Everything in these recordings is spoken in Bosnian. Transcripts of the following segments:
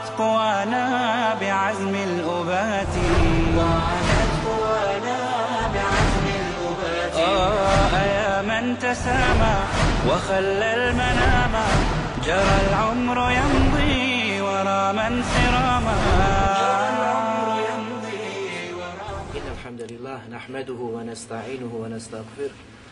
ضاعت قوانا بعزم الأبات ضاعت قوانا بعزم الأبات آه يا من تسامى وخلى المنام جرى العمر يمضي ورا من سراما إن الحمد لله نحمده ونستعينه ونستغفره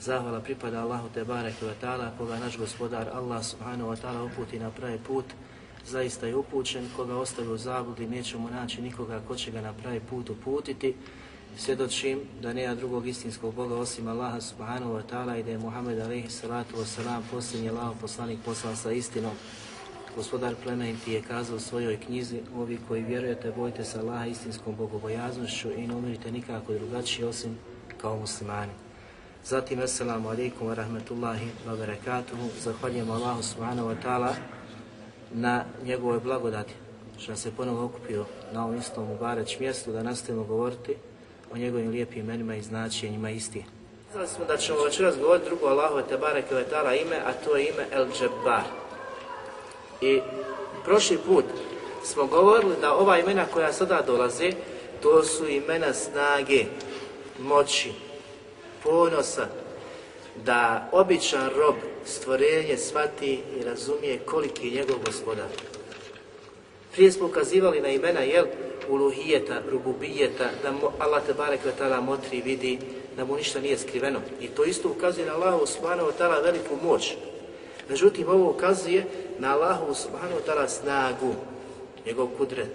Zahvala pripada Allahu te bareke ve koga naš gospodar Allah subhanahu wa taala uputi na pravi put, zaista je upućen, koga ostavi u zabludi nećemo naći nikoga ko će ga na pravi put uputiti. Svjedočim da nema drugog istinskog Boga osim Allaha subhanahu wa ta'ala i da je Muhammed alaihi salatu wa salam posljednji poslanik poslan sa istinom. Gospodar ti je kazao u svojoj knjizi, ovi koji vjerujete, bojite se Allaha istinskom bogobojaznošću i ne umirite nikako drugačije osim kao muslimani. Zatim, assalamu alaikum wa rahmatullahi wa barakatuhu. Zahvaljujem Allahu subhanahu wa ta'ala na njegove blagodati što se ponovo okupio na ovom istom mjestu da nastavimo govoriti o njegovim lijepim imenima i značenjima isti. Znali smo da ćemo večeras govoriti drugo Allahove te bareke ve ta'ala ime, a to je ime El jabbar I prošli put smo govorili da ova imena koja sada dolaze, to su imena snage, moći, ponosa da običan rob stvorenje svati i razumije koliki je njegov gospodar. Prije smo ukazivali na imena, jel, uluhijeta, rububijeta, da mu Allah te barek motri vidi, da mu ništa nije skriveno. I to isto ukazuje na Allahu subhanahu wa veliku moć. Međutim, ovo ukazuje na Allahu subhanahu wa snagu, njegov kudret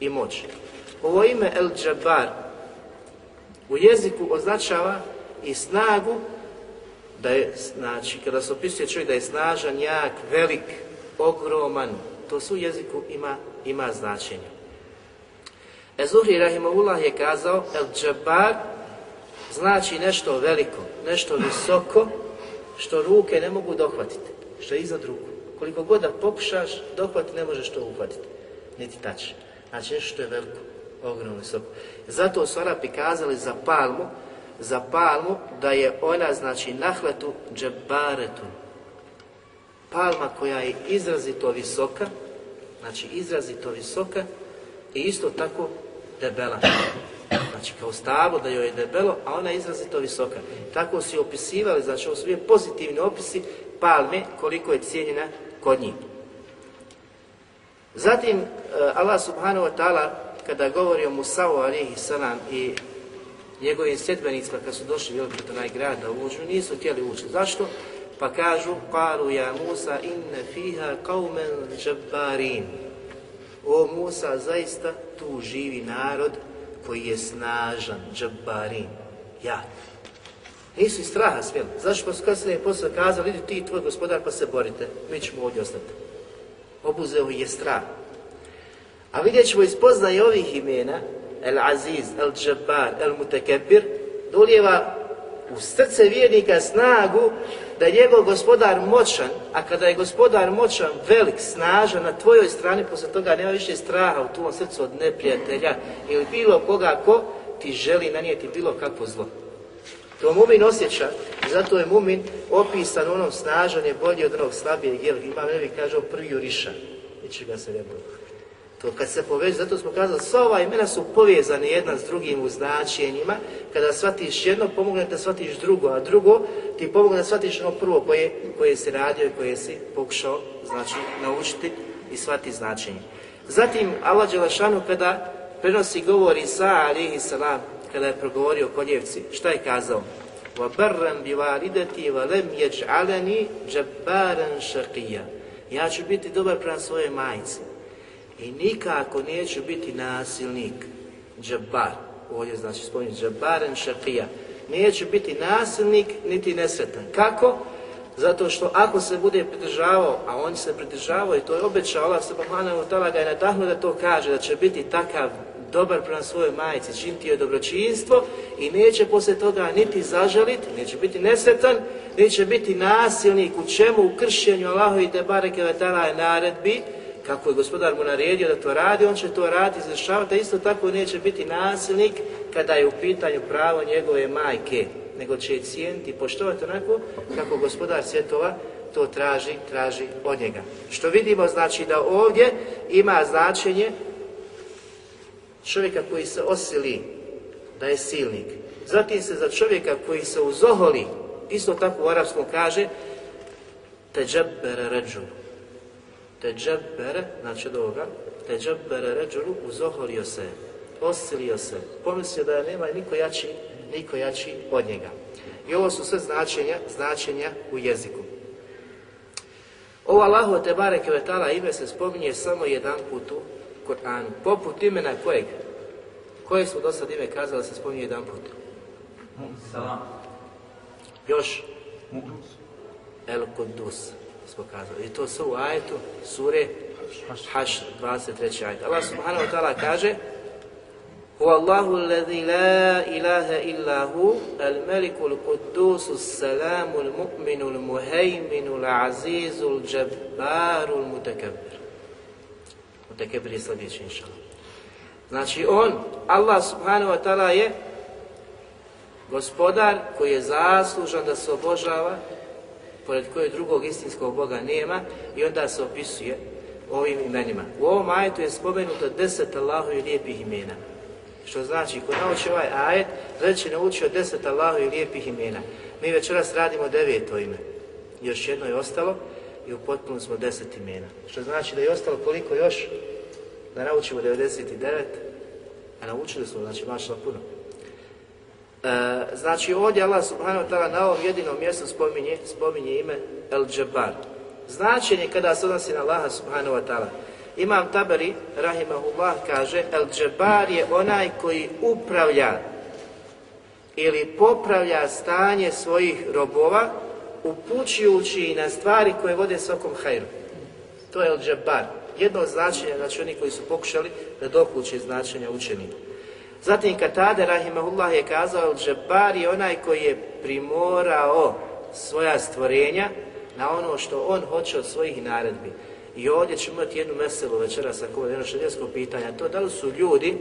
i moć. Ovo ime El Džabar u jeziku označava i snagu da je, znači, kada se opisuje čovjek da je snažan, jak, velik, ogroman, to su jeziku ima, ima značenje. Ezuhri Rahimovullah je kazao, El Džabar znači nešto veliko, nešto visoko, što ruke ne mogu dohvatiti, što je iznad ruku. Koliko god da pokušaš, dohvat ne možeš to uhvatiti, niti tači. Znači nešto što je veliko, ogromno visoko. Zato su Arapi kazali za palmu, za palmu da je ona znači nahletu džebaretu, Palma koja je izrazito visoka, znači izrazito visoka i isto tako debela. Znači kao stavo da joj je debelo, a ona je izrazito visoka. Tako su opisivali, znači ovo su bili pozitivni opisi palme koliko je cijenjena kod njih. Zatim eh, Allah subhanahu wa ta'ala kada govori o Musa'u alihi salam i njegovim sredbenicima kada su došli ovdje do najgrada uđu, nisu htjeli ući. Zašto? Pa kažu, paru ja Musa inne fiha kaumen džabbarin. O Musa, zaista tu živi narod koji je snažan, džabbarin, ja. Nisu i straha smjeli. Zašto pa su kasnije posle kazali, idi ti tvoj gospodar pa se borite, mi ćemo ovdje ostati. Obuzeo je strah. A vidjet ćemo iz ovih imena, El Aziz, El Džabar, El Mutekebir, dolijeva u srce vjernika snagu da je njegov gospodar moćan, a kada je gospodar moćan, velik, snažan, na tvojoj strani, posle toga nema više straha u tvojom srcu od neprijatelja ili bilo koga ko ti želi nanijeti bilo kakvo zlo. To mumin osjeća, zato je mumin opisan onom snažan je bolji od onog slabijeg, jer imam nevi kaže prvi juriša, ga se ne to kad se poveže, zato smo kazali, sva ova imena su povezani jedna s drugim u značenjima. Kada shvatiš jedno, pomogne da shvatiš drugo, a drugo ti pomogne da shvatiš ono prvo koje, koje si radio i koje si pokušao znači, naučiti i shvati značenje. Zatim, Allah Đelešanu kada prenosi sa ali i salam, kada je progovorio o koljevci, šta je kazao? وَبَرَّنْ بِوَالِدَتِي وَلَمْ يَجْعَلَنِي جَبَّارًا شَقِيًا Ja ću biti dobar prema svojoj majici i nikako neću biti nasilnik, džabar. Ovdje znači spominje džabaren šakija, Neću biti nasilnik niti nesretan. Kako? Zato što ako se bude pridržavao, a on se pridržavao i to je obećao Allah se wa tala ga je nadahnuo da to kaže, da će biti takav dobar prema svojoj majici, ti je dobročinstvo i neće poslije toga niti zažaliti, neće biti nesretan, neće biti nasilnik u čemu, u kršenju Allahovi te bareke naredbi, kako je gospodar mu naredio da to radi, on će to raditi, izvršavati, a isto tako neće biti nasilnik kada je u pitanju pravo njegove majke, nego će je cijeniti i poštovati onako kako gospodar svjetova to traži, traži od njega. Što vidimo znači da ovdje ima značenje čovjeka koji se osili da je silnik. Zatim se za čovjeka koji se uzoholi, isto tako u arapskom kaže, teđeber ređu, teđebere, znači od ovoga, teđebere ređulu uzohorio se, osilio se, pomislio da je nema niko jači, niko jači od njega. I ovo su sve značenja, značenja u jeziku. Ovo Allahu te bareke ime se spominje samo jedan put u Koranu. Poput imena kojeg? Koje su do sad ime kazali da se spominje jedan put? Salam. Još? El Kudus smo kazali. I to sve u ajetu sure Haš 23. ajet. Allah subhanahu wa ta'ala kaže Allahu alladhi la ilaha illa hu al malikul al-quddusu salamu al-mu'minu al-muhayminu al-azizu al-đabbaru al-mutakabbir. Mutakabbir je sljedeći inša. Znači on, Allah subhanahu wa ta'ala je gospodar koji je zaslužan da se obožava pored kojeg drugog istinskog Boga nema i onda se opisuje ovim imenima. U ovom ajetu je spomenuto deset Allahu i lijepih imena. Što znači, ko nauči ovaj ajet, reći je naučio deset Allahu i lijepih imena. Mi večeras radimo deveto ime. Još jedno je ostalo i u smo deset imena. Što znači da je ostalo koliko još? Da naučimo 99, a naučili smo, znači mašla puno. E, znači ovdje Allah subhanahu wa ta'ala na ovom jedinom mjestu spominje, spominje ime El Džabar. Značenje kada se odnosi na Allaha subhanahu wa ta'ala. Imam taberi, rahimahullah, kaže El Džabar je onaj koji upravlja ili popravlja stanje svojih robova upućujući na stvari koje vode svakom hajru. To je El Džabar. Jedno značenje, znači oni koji su pokušali da dokuće značenja učenika. Zatim Katade Rahimahullah je kazao Džebar je onaj koji je primorao svoja stvorenja na ono što on hoće od svojih naredbi. I ovdje ćemo imati jednu meselu večeras ako je jedno šedijesko pitanje, to da li su ljudi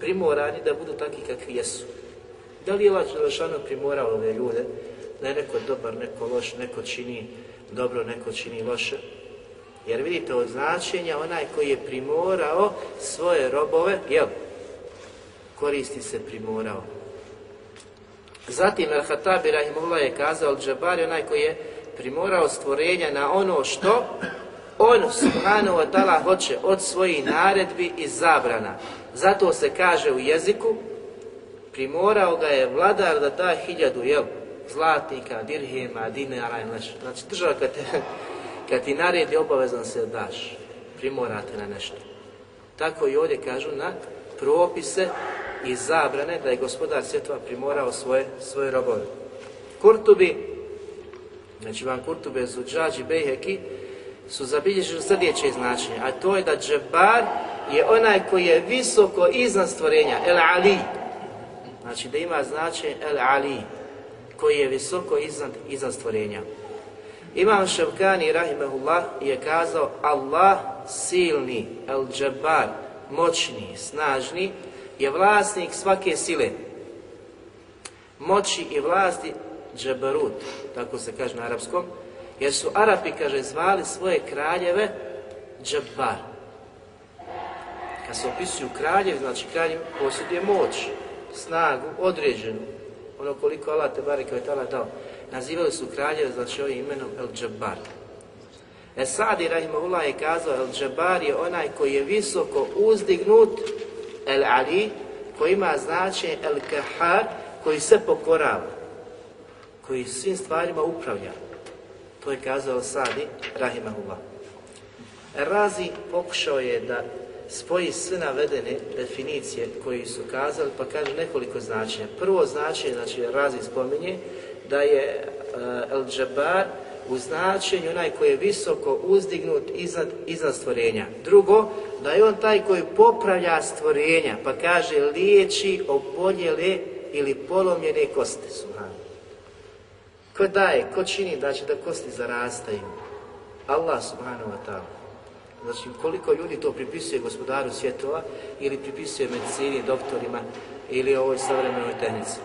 primorani da budu takvi kakvi jesu. Da li je Lašano primorao ove ljude da je neko dobar, neko loš, neko čini dobro, neko čini loše? Jer vidite od značenja onaj koji je primorao svoje robove, jel, koristi se primorao. Zatim Al-Hatabi Rahimullah je kazao Al-Džabari onaj koji je primorao stvorenja na ono što on subhanahu wa ta'ala hoće od svojih naredbi i zabrana. Zato se kaže u jeziku primorao ga je vladar da da hiljadu jel, zlatnika, dirhima, dinara, znači država kad, te, kad ti naredi obavezan se daš, primorate na nešto. Tako i ovdje kažu na propise i zabrane da je gospodar svjetova primorao svoje, svoje robove. Kurtubi, znači vam Kurtubi, su džađi Bejheki, su zabilježili sljedeće značenje, a to je da džebar je onaj koji je visoko iznad stvorenja, el ali. Znači da ima značenje el ali, koji je visoko iznad, iznad stvorenja. Imam Ševkani, rahimahullah, je kazao Allah silni, el džebar, moćni, snažni, je vlasnik svake sile, moći i vlasti džeberut, tako se kaže na arapskom, jer su Arapi, kaže, zvali svoje kraljeve džabar. Kad se opisuju kraljev, znači kraljev posjeduje moć, snagu, određenu, ono koliko Allah te bare kao tala dao. Nazivali su kraljeve, znači ovim imenom El Džabar. E, i Rahimahullah je kazao El Džabar je onaj koji je visoko uzdignut El Ali, koji ima značaj El Kahar, koji se pokorava, koji svim stvarima upravlja. To je kazao Sadi, Rahimahullah. Razi pokušao je da spoji sve navedene definicije koji su kazali, pa kaže nekoliko značenja. Prvo značenje, znači Razi spominje, da je El eh, Džabar u značenju onaj koji je visoko uzdignut iznad, iznad stvorenja. Drugo, da je on taj koji popravlja stvorenja, pa kaže liječi oboljele ili polomljene kosti su Ko daje, ko čini da će da kosti zarastaju? Allah subhanahu wa ta'ala. Znači, koliko ljudi to pripisuje gospodaru svjetova ili pripisuje medicini, doktorima ili ovoj savremenoj tehnici.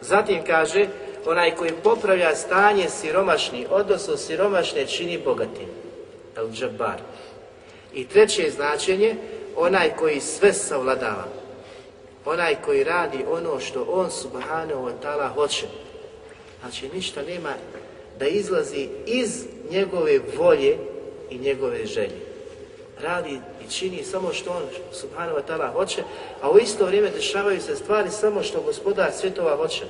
Zatim kaže, onaj koji popravlja stanje siromašni, odnosno siromašne čini bogatim. El džabar. I treće značenje, onaj koji sve savladava. Onaj koji radi ono što on subhanahu wa ta'ala hoće. Znači ništa nema da izlazi iz njegove volje i njegove želje. Radi i čini samo što on subhanahu wa ta'ala hoće, a u isto vrijeme dešavaju se stvari samo što gospodar svjetova hoće.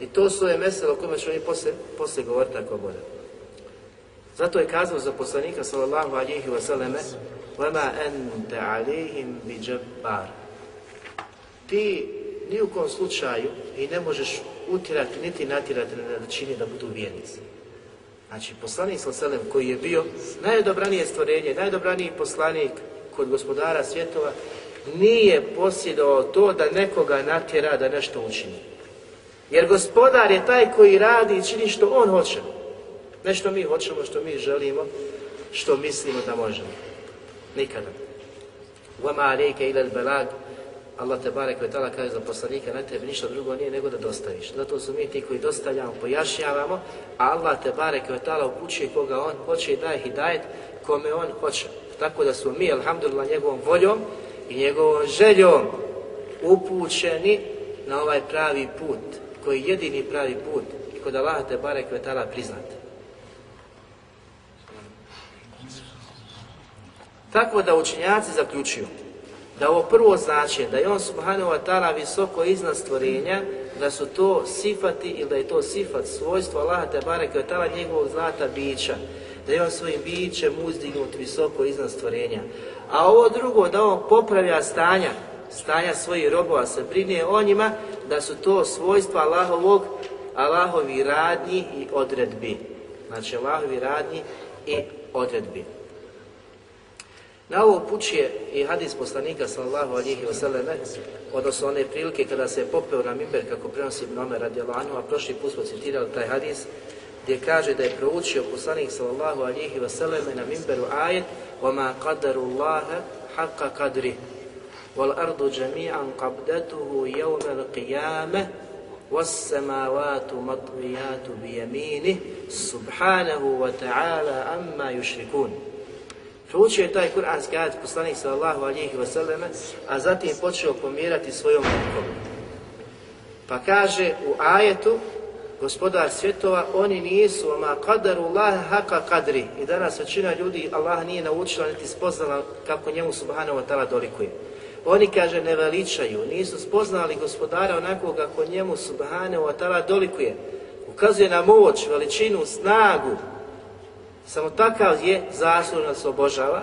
I to su je mesele o kojima ću mi poslije, poslije govoriti ako bude. Zato je kazao za poslanika sallallahu alihi wasallam وَمَا أَنْتَ Ti ni u kom slučaju i ne možeš utirati niti natirati na čini da budu vjernici. Znači, poslanik sallallahu koji je bio najodobranije stvorenje, najodobraniji poslanik kod gospodara svjetova, nije posjedovao to da nekoga natjera da nešto učini. Jer gospodar je taj koji radi i čini što on hoće. Ne što mi hoćemo, što mi želimo, što mislimo da možemo. Nikada. Vama ila belag. Allah te barek ve tala kaže za poslanika, na tebi ništa drugo nije nego da dostaviš. Zato su mi ti koji dostavljamo, pojašnjavamo, a Allah te barek ve tala upućuje koga on hoće i daje hidajet kome on hoće. Tako da smo mi, alhamdulillah, njegovom voljom i njegovom željom upućeni na ovaj pravi put koji je jedini pravi put i kod Allaha te barek vetala priznat. Tako da učinjaci zaključuju da ovo prvo znači da je on subhanahu wa ta'ala visoko iznad stvorenja, da su to sifati ili da je to sifat svojstvo Allaha te barek vetala njegovog zlata bića, da je on svojim bićem uzdignut visoko iznad stvorenja. A ovo drugo da on popravlja stanja stanja svojih robova se brine o njima, da su to svojstva Allahovog, Allahovi radnji i odredbi. Znači Allahovi radnji i odredbi. Na ovo je i hadis poslanika sallallahu alihi vseleme, odnosno one prilike kada se je popeo na mimber kako prenosi radi radijalanu, a prošli put smo citirali taj hadis, gdje kaže da je proučio poslanik sallallahu alihi vseleme na mimberu ajet وَمَا قَدَرُ اللَّهَ حَقَّ وَالْأَرْضُ جَمِيعًا قَبْدَتُهُ يَوْمَ الْقِيَامَةِ وَالسَّمَاوَاتُ مَطْوِيَاتُ بِيَمِينِهِ سُبْحَانَهُ وَتَعَالَى أَمَّا يُشْرِكُونَ Proučio je taj kuranski ajet poslanik sallallahu alihi wasallam, a zatim počeo pomirati svojom rukom. Pa kaže u ajetu gospodar svjetova, oni nisu ma kadaru Allah haka kadri. I danas većina ljudi Allah nije naučila niti spoznala kako njemu subhanahu wa ta'ala dolikuje. Oni, kaže, ne veličaju, nisu spoznali gospodara onako kako njemu subhane u ta'ala dolikuje. Ukazuje na moć, veličinu, snagu. Samo takav je zaslužno se obožava.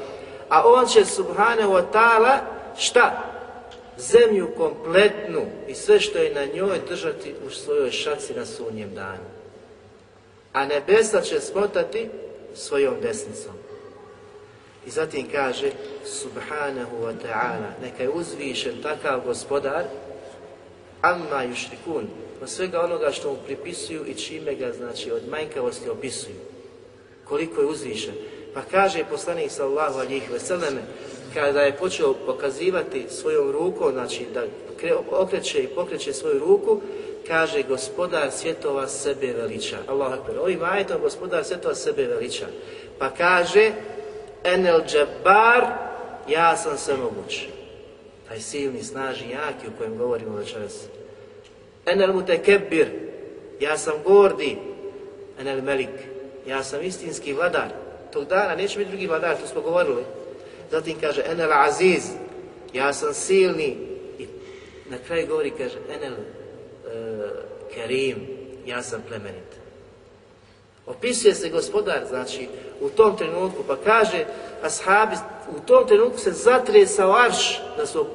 A on će subhane u ta'ala šta? Zemlju kompletnu i sve što je na njoj držati u svojoj šaci na sunnjem danu. A nebesa će smotati svojom desnicom. I zatim kaže Subhanahu wa ta'ala Neka je uzvišen takav gospodar Amma yushrikun Od svega onoga što mu pripisuju i čime ga znači od manjkavosti opisuju Koliko je uzvišen Pa kaže poslanik sallahu alijih veseleme kada je počeo pokazivati svojom rukom, znači da okreće i pokreće svoju ruku, kaže gospodar svjetova sebe veliča. Allah akbar. Ovim ajetom gospodar svjetova sebe veliča. Pa kaže Enel džabar, ja sam sve moguć. Taj silni, snažni, jaki o kojem govorimo večeras. Enel Mutekebir, ja sam gordi. Enel Melik, ja sam istinski vladar. Tog dana neće biti drugi vladar, to smo govorili. Zatim kaže Enel Aziz, ja sam silni. I na kraju govori, kaže Enel eh, Kerim, ja sam plemenin. Opisuje se gospodar, znači, u tom trenutku, pa kaže, ashabi, u tom trenutku se zatresao arš, da su,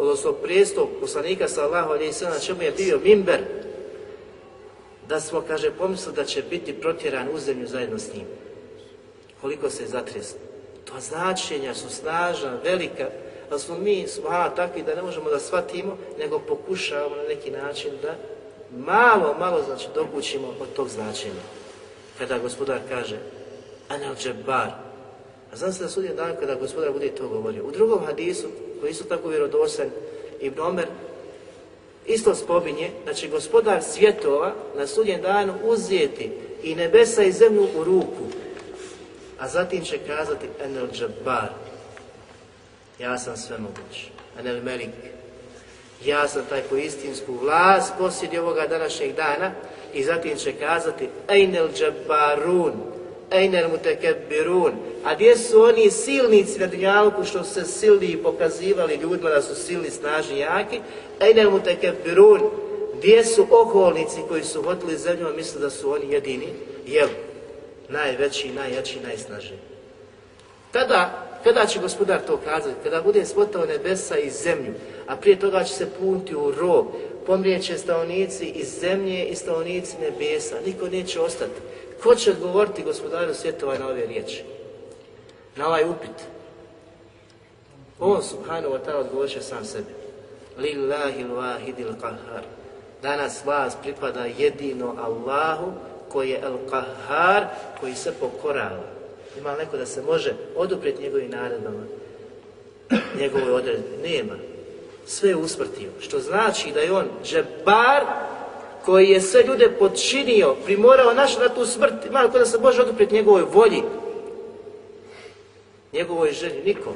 odnosno prijestog poslanika sallahu alaihi na čemu je bio mimber, da smo, kaže, pomislili da će biti protjeran u zemlju zajedno s njim. Koliko se je zatreslo. To značenja su snažna, velika, ali smo mi, takvi da ne možemo da shvatimo, nego pokušavamo na neki način da malo, malo, znači, dokućimo od tog značenja kada gospodar kaže Anel džabar. A znam se da je dan kada gospodar bude to govorio. U drugom hadisu, koji isto tako vjerodosan, i Omer isto spominje da će gospodar svjetova na sudnjem danu uzeti i nebesa i zemlju u ruku, a zatim će kazati anel džabar. ja sam moguć, Anel Melik, ja sam taj koji istinsku vlast posjedi ovoga današnjeg dana i zatim će kazati Ejnel džabarun, Ejnel A gdje su oni silni cvrdnjalku što se silni i pokazivali ljudima da su silni, snažni, jaki? Ejnel Gdje su okolnici koji su hotili zemlju, misle da su oni jedini? Jel? Najveći, najjači, najsnažniji. Tada kada će gospodar to kazati? Kada bude smotao nebesa i zemlju, a prije toga će se punti u rob, pomrijeće stavnici iz zemlje i stanovnici nebesa. Niko neće ostati. Ko će odgovoriti gospodaru svjetova na ove riječi? Na ovaj upit. On subhanahu wa ta'la, odgovorit sam sebi. Lillahi wahidil qahar. Danas vas pripada jedino Allahu koji je el qahar, koji se pokorava. Ima neko da se može oduprijeti njegovim naredbama, njegove odredbi? Nema sve usmrtio. Što znači da je on džebar koji je sve ljude podčinio, primorao naš na tu smrt, malo da se može odupriti njegovoj volji, njegovoj želji, nikom.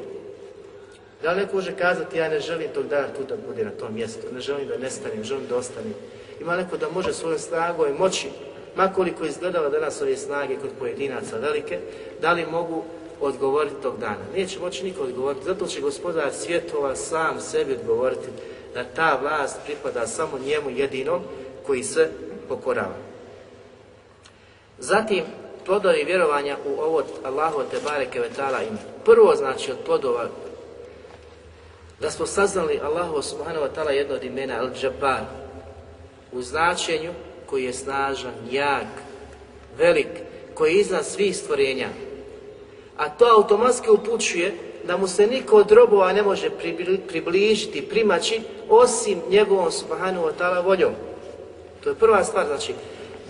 Da li neko može kazati, ja ne želim tog dana tu da bude na tom mjestu, ne želim da nestanem, želim da ostanem. Ima neko da može svojom snagom i moći, makoliko izgledala danas ove snage kod pojedinaca velike, da li mogu odgovoriti tog dana. Neće moći niko odgovoriti, zato će gospodar svjetova sam sebi odgovoriti da ta vlast pripada samo njemu jedinom koji se pokorava. Zatim, plodovi vjerovanja u ovo Allahu te bareke ta'ala Prvo znači od plodova da smo saznali Allahu subhanahu wa ta'ala jedno od imena al džabar u značenju koji je snažan, jak, velik, koji je iznad svih stvorenja, a to automatski upućuje da mu se niko od robova ne može približiti, primaći, osim njegovom subhanu wa ta'ala voljom. To je prva stvar, znači,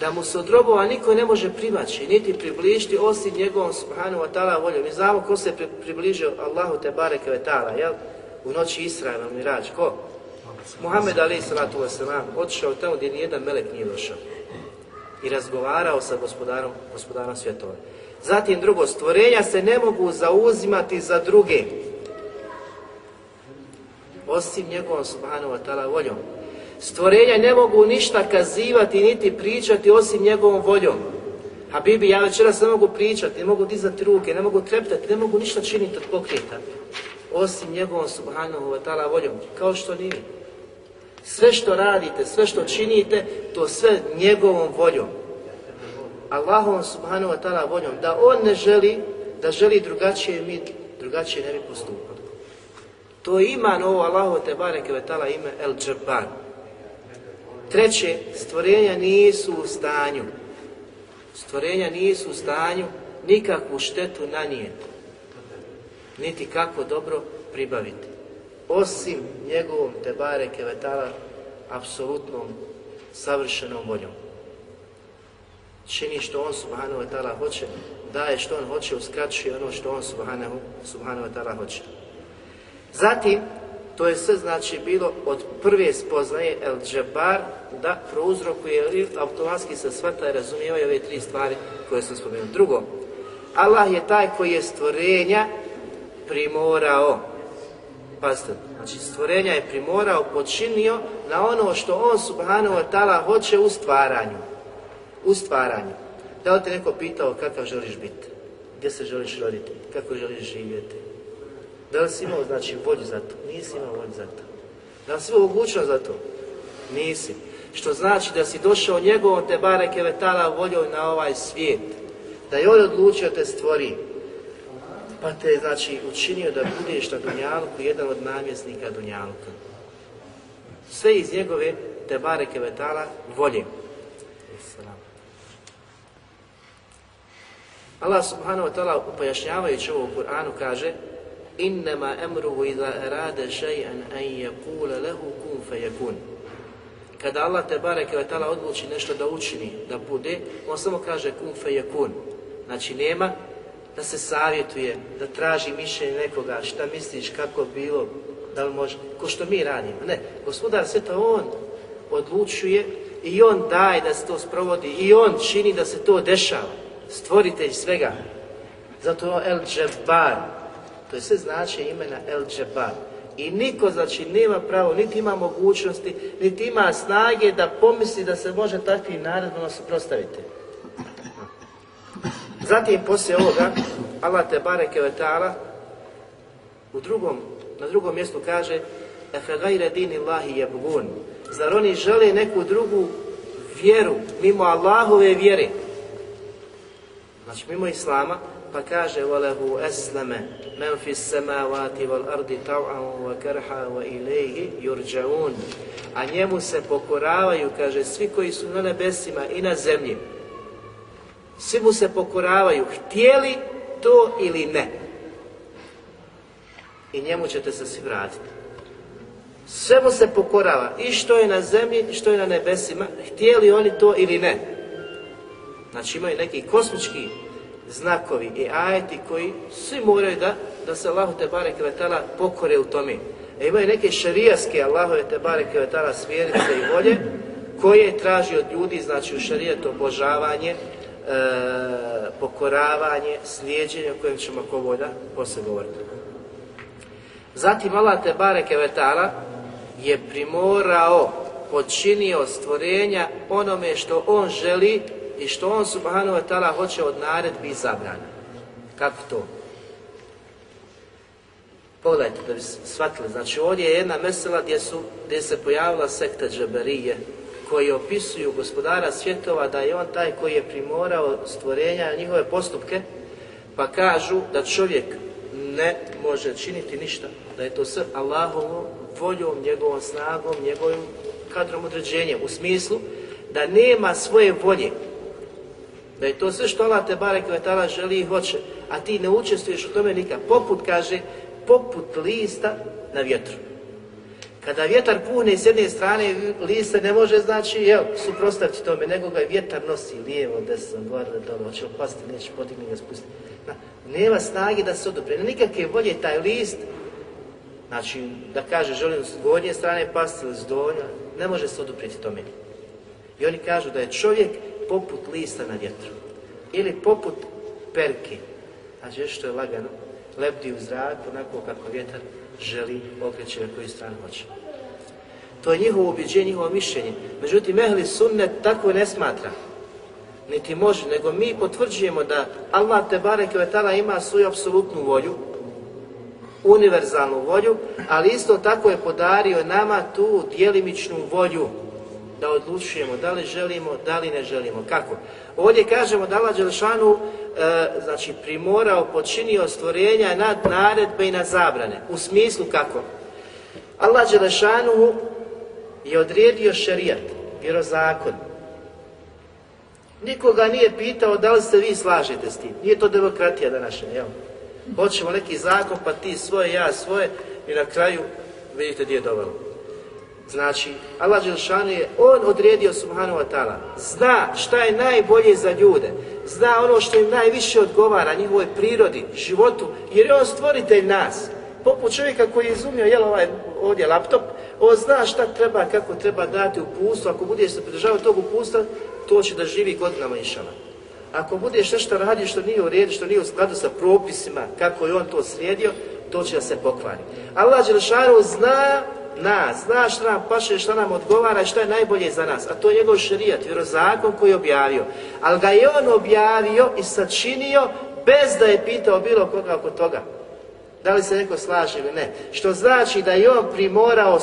da mu se od robova niko ne može primaći, niti približiti, osim njegovom subhanu wa ta'ala voljom. Mi znamo ko se približio Allahu te bareke ve ta'ala, jel? U noći Israela, Mirađ, ko? Muhammed Ali salatu wasalam, otišao tamo gdje nijedan melek nije došao i razgovarao sa gospodarom, gospodarom svjetova. Zatim drugo, stvorenja se ne mogu zauzimati za druge, osim njegovom subhanahu wa ta'ala voljom. Stvorenja ne mogu ništa kazivati niti pričati osim njegovom voljom. Habibi, ja večeras ne mogu pričati, ne mogu dizati ruke, ne mogu treptati, ne mogu ništa činiti od pokreta. Osim njegovom subhanahu wa voljom, kao što nije. Sve što radite, sve što činite, to sve njegovom voljom. Allahom subhanahu wa ta'ala voljom, da on ne želi, da želi drugačije mi drugačije ne bi postupali. To je novo ovo Allahu te bareke ve ime El Džerban. Treće, stvorenja nisu u stanju. Stvorenja nisu u stanju nikakvu štetu nanijeti, niti kako dobro pribaviti. Osim njegovom Tebare Kevetala apsolutnom savršenom voljom čini što on subhanahu wa ta'ala hoće, daje što on hoće, uskraćuje ono što on subhanahu, subhanahu wa ta'ala hoće. Zatim, to je sve znači bilo od prve spoznaje El Džabar da prouzrokuje ili automatski se svata i razumijevaju ove tri stvari koje sam spomenuo. Drugo, Allah je taj koji je stvorenja primorao. Pazite, znači stvorenja je primorao, počinio na ono što on subhanahu wa ta'ala hoće u stvaranju u stvaranju. Da li te neko pitao kakav želiš biti? Gdje se želiš roditi? Kako želiš živjeti? Da li si imao znači, volju za to? Nisi imao volju za to. Da li si imao mogućnost za to? Nisi. Što znači da si došao njegovom te bareke voljom na ovaj svijet. Da je on odlučio te stvori. Pa te znači učinio da budeš na Dunjalku jedan od namjesnika Dunjalka. Sve iz njegove te bareke voljem. volje. Allah subhanahu wa ta'ala pojašnjavajući ovo u Kur'anu kaže Innama emruhu iza erade šajan en lehu kun fe Kada Allah te bareke wa ta'ala odluči nešto da učini, da bude, on samo kaže kun fe yakun. Znači nema da se savjetuje, da traži mišljenje nekoga, šta misliš, kako bilo, da li može, ko što mi radimo. Ne, gospodar sve to on odlučuje i on daje da se to sprovodi i on čini da se to dešava stvoritelj svega. Zato El Džebar, to je sve znači imena El Džebar. I niko znači nema pravo, niti ima mogućnosti, niti ima snage da pomisli da se može takvim naredbama suprostaviti. Zatim poslije ovoga, Allah te bareke ve ta'ala u drugom, na drugom mjestu kaže Efegajre dini Allahi jebgun Zar oni žele neku drugu vjeru mimo Allahove vjeri. Znači mimo Islama, pa kaže وَلَهُ أَسْلَمَ A njemu se pokoravaju, kaže, svi koji su na nebesima i na zemlji. Svi mu se pokoravaju, htjeli to ili ne. I njemu ćete se svi vratiti. Sve mu se pokorava, i što je na zemlji, i što je na nebesima, htjeli oni to ili ne. Znači imaju neki kosmički znakovi i ajeti koji svi moraju da, da se Allahu te barek pokore u tome. E imaju neke šarijaske Allahu te barek vetala i volje koje traži od ljudi, znači u šarijetu obožavanje, e, pokoravanje, slijedženje, o kojem ćemo ko volja poslije govoriti. Zatim Allah te bareke je primorao, počinio stvorenja onome što on želi i što on subhanahu wa ta'ala hoće od naredbi i zabrana. Kako to? Pogledajte da bi shvatili, znači ovdje je jedna mesela gdje, su, gdje se pojavila sekta džaberije koji opisuju gospodara svjetova da je on taj koji je primorao stvorenja njihove postupke pa kažu da čovjek ne može činiti ništa, da je to s Allahovom voljom, njegovom snagom, njegovim kadrom određenjem, u smislu da nema svoje volje, da je to sve što Allah te barek vetala želi i hoće, a ti ne učestvuješ u tome nikad. Poput, kaže, poput lista na vjetru. Kada vjetar pune s jedne strane lista, ne može znači, jel, suprostaviti tome, nego ga vjetar nosi lijevo, desno, gore, dole, hoće opasti, neće podigni ga spustiti. Nema snage da se odupre, nikakve volje taj list, znači da kaže želim s gornje strane pasti ili s donja, ne može se oduprijeti tome. I oni kažu da je čovjek poput lista na vjetru. Ili poput perke. Znači što je lagano, lebdi u zraku onako kako vjetar želi, okreće na koju stranu hoće. To je njihovo objeđenje, njihovo mišljenje. Međutim, ehli sunnet tako ne smatra. Niti može, nego mi potvrđujemo da Allah te barek ima svoju apsolutnu volju, univerzalnu volju, ali isto tako je podario nama tu djelimičnu volju, da odlučujemo da li želimo, da li ne želimo. Kako? Ovdje kažemo da Allah Đelšanu e, znači primorao, počinio stvorenja nad naredbe i na zabrane. U smislu kako? Allah Đelšanu je odredio šerijat, vjerozakon. Nikoga nije pitao da li se vi slažete s tim. Nije to demokratija današnja, jel? Hoćemo neki zakon, pa ti svoje, ja svoje i na kraju vidite gdje je dovelo. Znači, Allah Đelšanu je, on odredio Subhanahu wa ta'ala, zna šta je najbolje za ljude, zna ono što im najviše odgovara njihovoj prirodi, životu, jer je on stvoritelj nas. Poput čovjeka koji je izumio, jel ovaj ovdje laptop, on zna šta treba, kako treba dati upustu, ako budeš se pridržavao tog upustva, to će da živi godinama išala. Ako budeš nešto radio što nije u redu, što nije u skladu sa propisima, kako je on to slijedio, to će da se pokvari. Allah Đelšanu zna nas, zna šta nam paše, šta nam odgovara i šta je najbolje za nas. A to je njegov šerijat vjerozakon koji je objavio. Ali ga je on objavio i sačinio bez da je pitao bilo koga oko toga. Da li se neko slaže ili ne. Što znači da je on primorao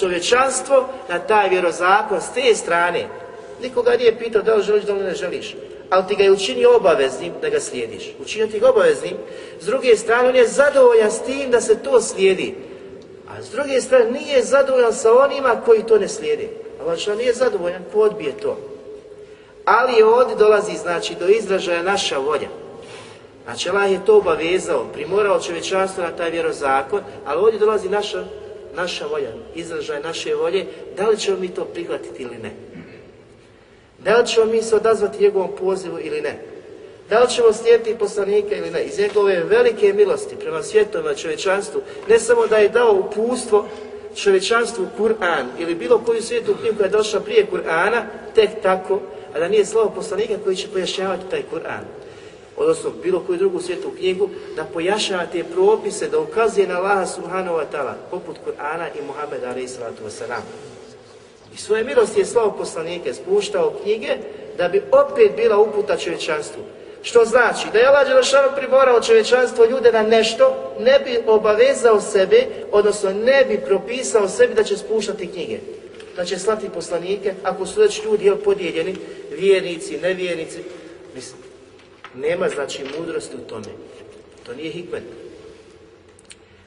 čovječanstvo na taj vjerozakon s te strane. Nikoga nije pitao da li želiš, da li ne želiš ali ti ga je učinio obaveznim da ga slijediš. Učinio ti ga obaveznim. S druge strane, on je zadovoljan s tim da se to slijedi. A s druge strane nije zadovoljan sa onima koji to ne slijede. Allah što nije zadovoljan ko odbije to. Ali ovdje dolazi znači do izražaja naša volja. Znači Allah je to obavezao, primorao čovječanstvo na taj vjerozakon, ali ovdje dolazi naša, naša volja, izražaj naše volje, da li ćemo mi to prihvatiti ili ne. Da li ćemo mi se odazvati njegovom pozivu ili ne. Da li ćemo slijediti poslanika ili ne? Iz njegove velike milosti prema svjetovima čovječanstvu, ne samo da je dao upustvo čovječanstvu Kur'an ili bilo koju svijetu knjigu koja je došla prije Kur'ana, tek tako, a da nije slovo poslanika koji će pojašnjavati taj Kur'an odnosno bilo koju drugu svijetu knjigu, da pojašnjava te propise, da ukazuje na Laha subhanahu wa ta'ala, poput Kur'ana i Muhammeda alaih salatu I svoje milosti je slavo poslanike, spuštao knjige, da bi opet bila uputa čovječanstvu. Što znači da je Allah Đelešanu priborao čovječanstvo ljude na nešto, ne bi obavezao sebe, odnosno ne bi propisao sebi da će spuštati knjige, da će slati poslanike, ako su već ljudi podijeljeni, vjernici, nevjernici. Mislim, nema znači mudrosti u tome. To nije hikmet.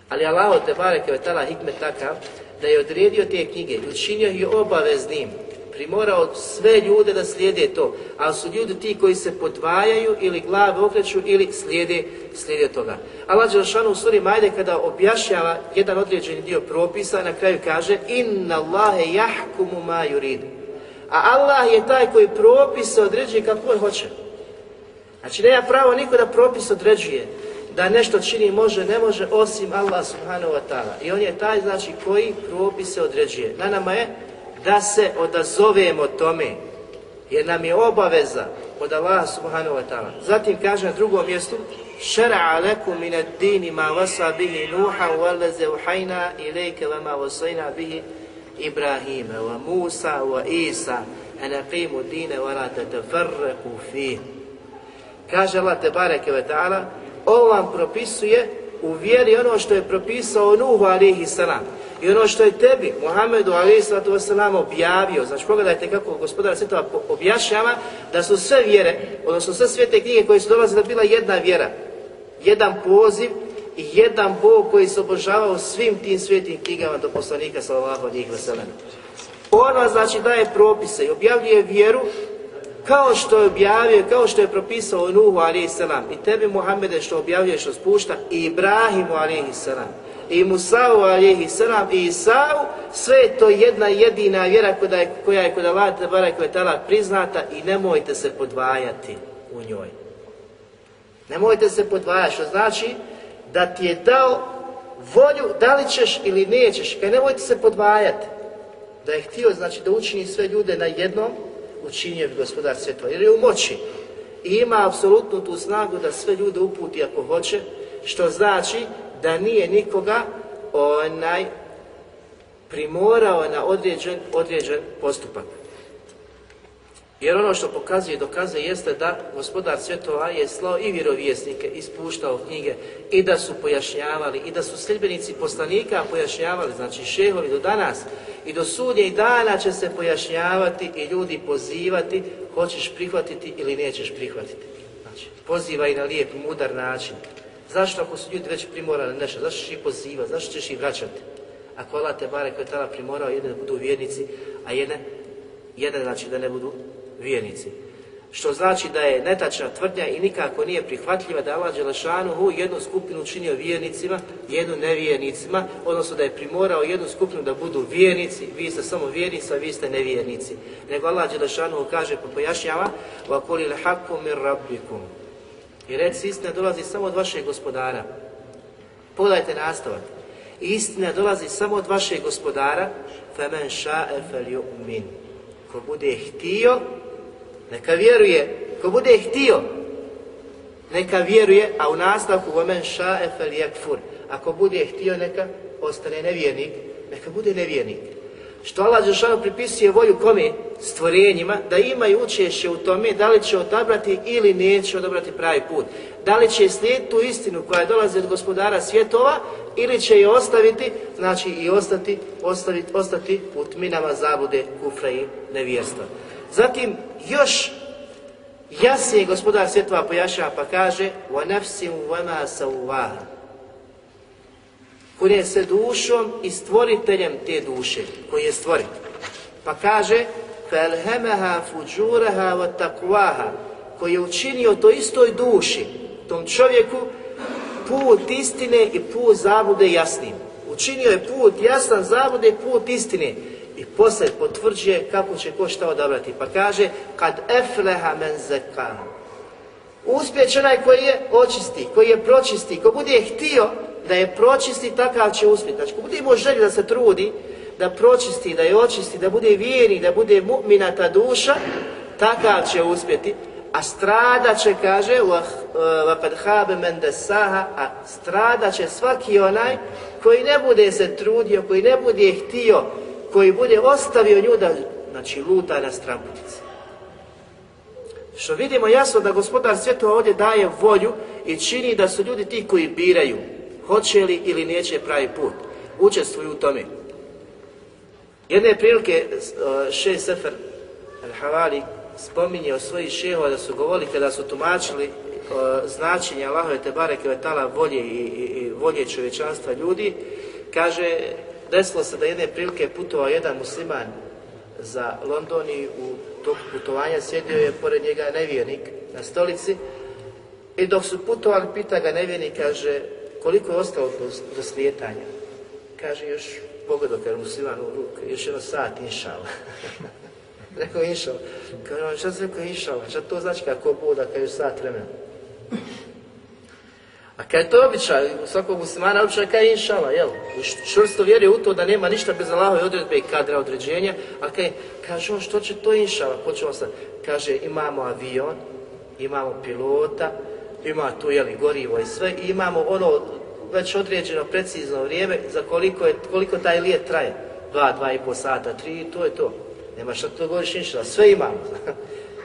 Ali Allah te bareke je tala hikmet takav da je odredio te knjige i učinio ih obaveznim primorao sve ljude da slijede to, ali su ljudi ti koji se podvajaju ili glave okreću ili slijede, slijede toga. Allah Đelšanu u suri Majde kada objašnjava jedan određeni dio propisa, na kraju kaže Inna Allahe jahkumu ma yurid. A Allah je taj koji propise određuje kako on hoće. Znači nema pravo niko da propis određuje da nešto čini može, ne može, osim Allah subhanahu wa ta'ala. I on je taj, znači, koji propise određuje. Na nama je da se odazovemo tome, jer nam je obaveza od Allaha subhanahu wa ta'ala. Zatim kaže na drugom mjestu Šera'a leku min dini ma vasa bihi Nuha walaze uhajna ilike vama vasajna bihi Ibrahime wa Musa wa Isa anaqimu dine wa la tatafarraku fih. Kaže Allah te bareke ve ta'ala, vam propisuje u vjeri ono što je propisao Nuhu alihi salam i ono što je tebi, Muhammedu alaihissalatu wasalam objavio, znači pogledajte kako gospodar svjetova objašnjava da su sve vjere, odnosno sve svete knjige koje su dolazile bila jedna vjera, jedan poziv i jedan Bog koji se obožavao svim tim svijetim knjigama do poslanika sallallahu alaihi wasalam. Ona znači daje propise i objavljuje vjeru kao što je objavio, kao što je propisao Nuhu alaihi I tebi Muhammede što objavljuje, što spušta i Ibrahimu alaihi i Musa'u alihi salam i Isa'u, sve je to jedna jedina vjera koja je kod Allah tala priznata i nemojte se podvajati u njoj. Nemojte se podvajati, što znači da ti je dao volju da li ćeš ili nećeš, kaj nemojte se podvajati. Da je htio, znači da učini sve ljude na jednom, učinio bi gospodar sve jer je u moći. I ima apsolutnu tu snagu da sve ljude uputi ako hoće, što znači da nije nikoga onaj primorao na određen, postupak. Jer ono što pokazuje i dokazuje jeste da gospodar svjetova je slao i vjerovjesnike, ispuštao knjige, i da su pojašnjavali, i da su sljedbenici poslanika pojašnjavali, znači šehovi do danas, i do sudnje i dana će se pojašnjavati i ljudi pozivati, hoćeš prihvatiti ili nećeš prihvatiti. Znači, poziva i na lijep, mudar način. Zašto ako su ljudi već primorali nešto, zašto ćeš ih pozivati, zašto ćeš ih vraćati? Ako Allah te bare koji je tada primorao, jedne da budu vjernici, a jedne, jedne znači da ne budu vjernici. Što znači da je netačna tvrdnja i nikako nije prihvatljiva da Allah u jednu skupinu činio vjernicima, jednu nevjernicima, odnosno da je primorao jednu skupinu da budu vjernici, vi ste samo vjernici, a vi ste nevjernici. Nego Allah Đelešanu kaže, pojašnjava, وَقُلِ الْحَقُّ مِنْ i reci istina dolazi samo od vašeg gospodara. Pogledajte nastavak. Istina dolazi samo od vašeg gospodara. Femen ša'e fel Ko bude htio, neka vjeruje. Ko bude htio, neka vjeruje, a u nastavku vomen ša'e fel Ako bude htio, neka ostane nevjernik. Neka bude nevjernik. Što Allah Žešanu pripisuje volju kome? Stvorenjima, da imaju učešće u tome da li će odabrati ili neće odabrati pravi put. Da li će slijediti tu istinu koja dolazi od gospodara svjetova ili će je ostaviti, znači i ostati, ostaviti, ostati u tminama zabude, kufra i nevjerstva. Zatim, još jasnije gospodar svjetova pojašava pa kaže وَنَفْسِمْ وَمَا سَوْوَهَا koji je se dušom i stvoriteljem te duše, koji je stvorit Pa kaže, فَالْهَمَهَا فُجُورَهَا وَتَقْوَاهَا koji je učinio to istoj duši, tom čovjeku, put istine i put zabude jasnim. Učinio je put jasan zabude i put istine. I poslije potvrđuje kako će ko šta odabrati. Pa kaže, kad efleha men zeka. Uspjeć onaj koji je očisti, koji je pročisti, ko bude htio da je pročisti, takav će uspjeti. Znači, budemo želji da se trudi, da pročisti, da je očisti, da bude vjerni, da bude mu'minata duša, takav će uspjeti. A strada će, kaže, وَقَدْ eh, A strada će svaki onaj koji ne bude se trudio, koji ne bude htio, koji bude ostavio nju da, znači, luta na stramputici. Što vidimo jasno da gospodar svjetova ovdje daje volju i čini da su ljudi ti koji biraju hoće li ili neće pravi put. Učestvuju u tome. Jedne prilike e, še Sefer Al-Havali spominje o svojih šehova da su govorili kada su tumačili e, značenje Allahove te bareke volje i, i, volje čovječanstva ljudi, kaže desilo se da jedne prilike putovao jedan musliman za London i u tog putovanja sjedio je pored njega nevjernik na stolici i dok su putovali pita ga nevjernik kaže koliko je ostalo do, do slijetanja? Kaže još jer musliman u ruku, još jedan sat inšala. rekao inšala. kaže on, šta se rekao inšala? Šta to znači kako boda kad još sat vremena? A kada je to običaj, svakog muslimana običaj kad je inšala, jel? Čvrsto vjeruje u to da nema ništa bez Allahove odredbe i kadra određenja, a je kaže on što će to inšala, počeo sam, kaže imamo avion, imamo pilota, ima tu jeli gorivo i sve i imamo ono već određeno precizno vrijeme za koliko, je, koliko taj lijet traje. Dva, dva i pol sata, tri i to je to. Nema što to govoriš ništa, sve imamo.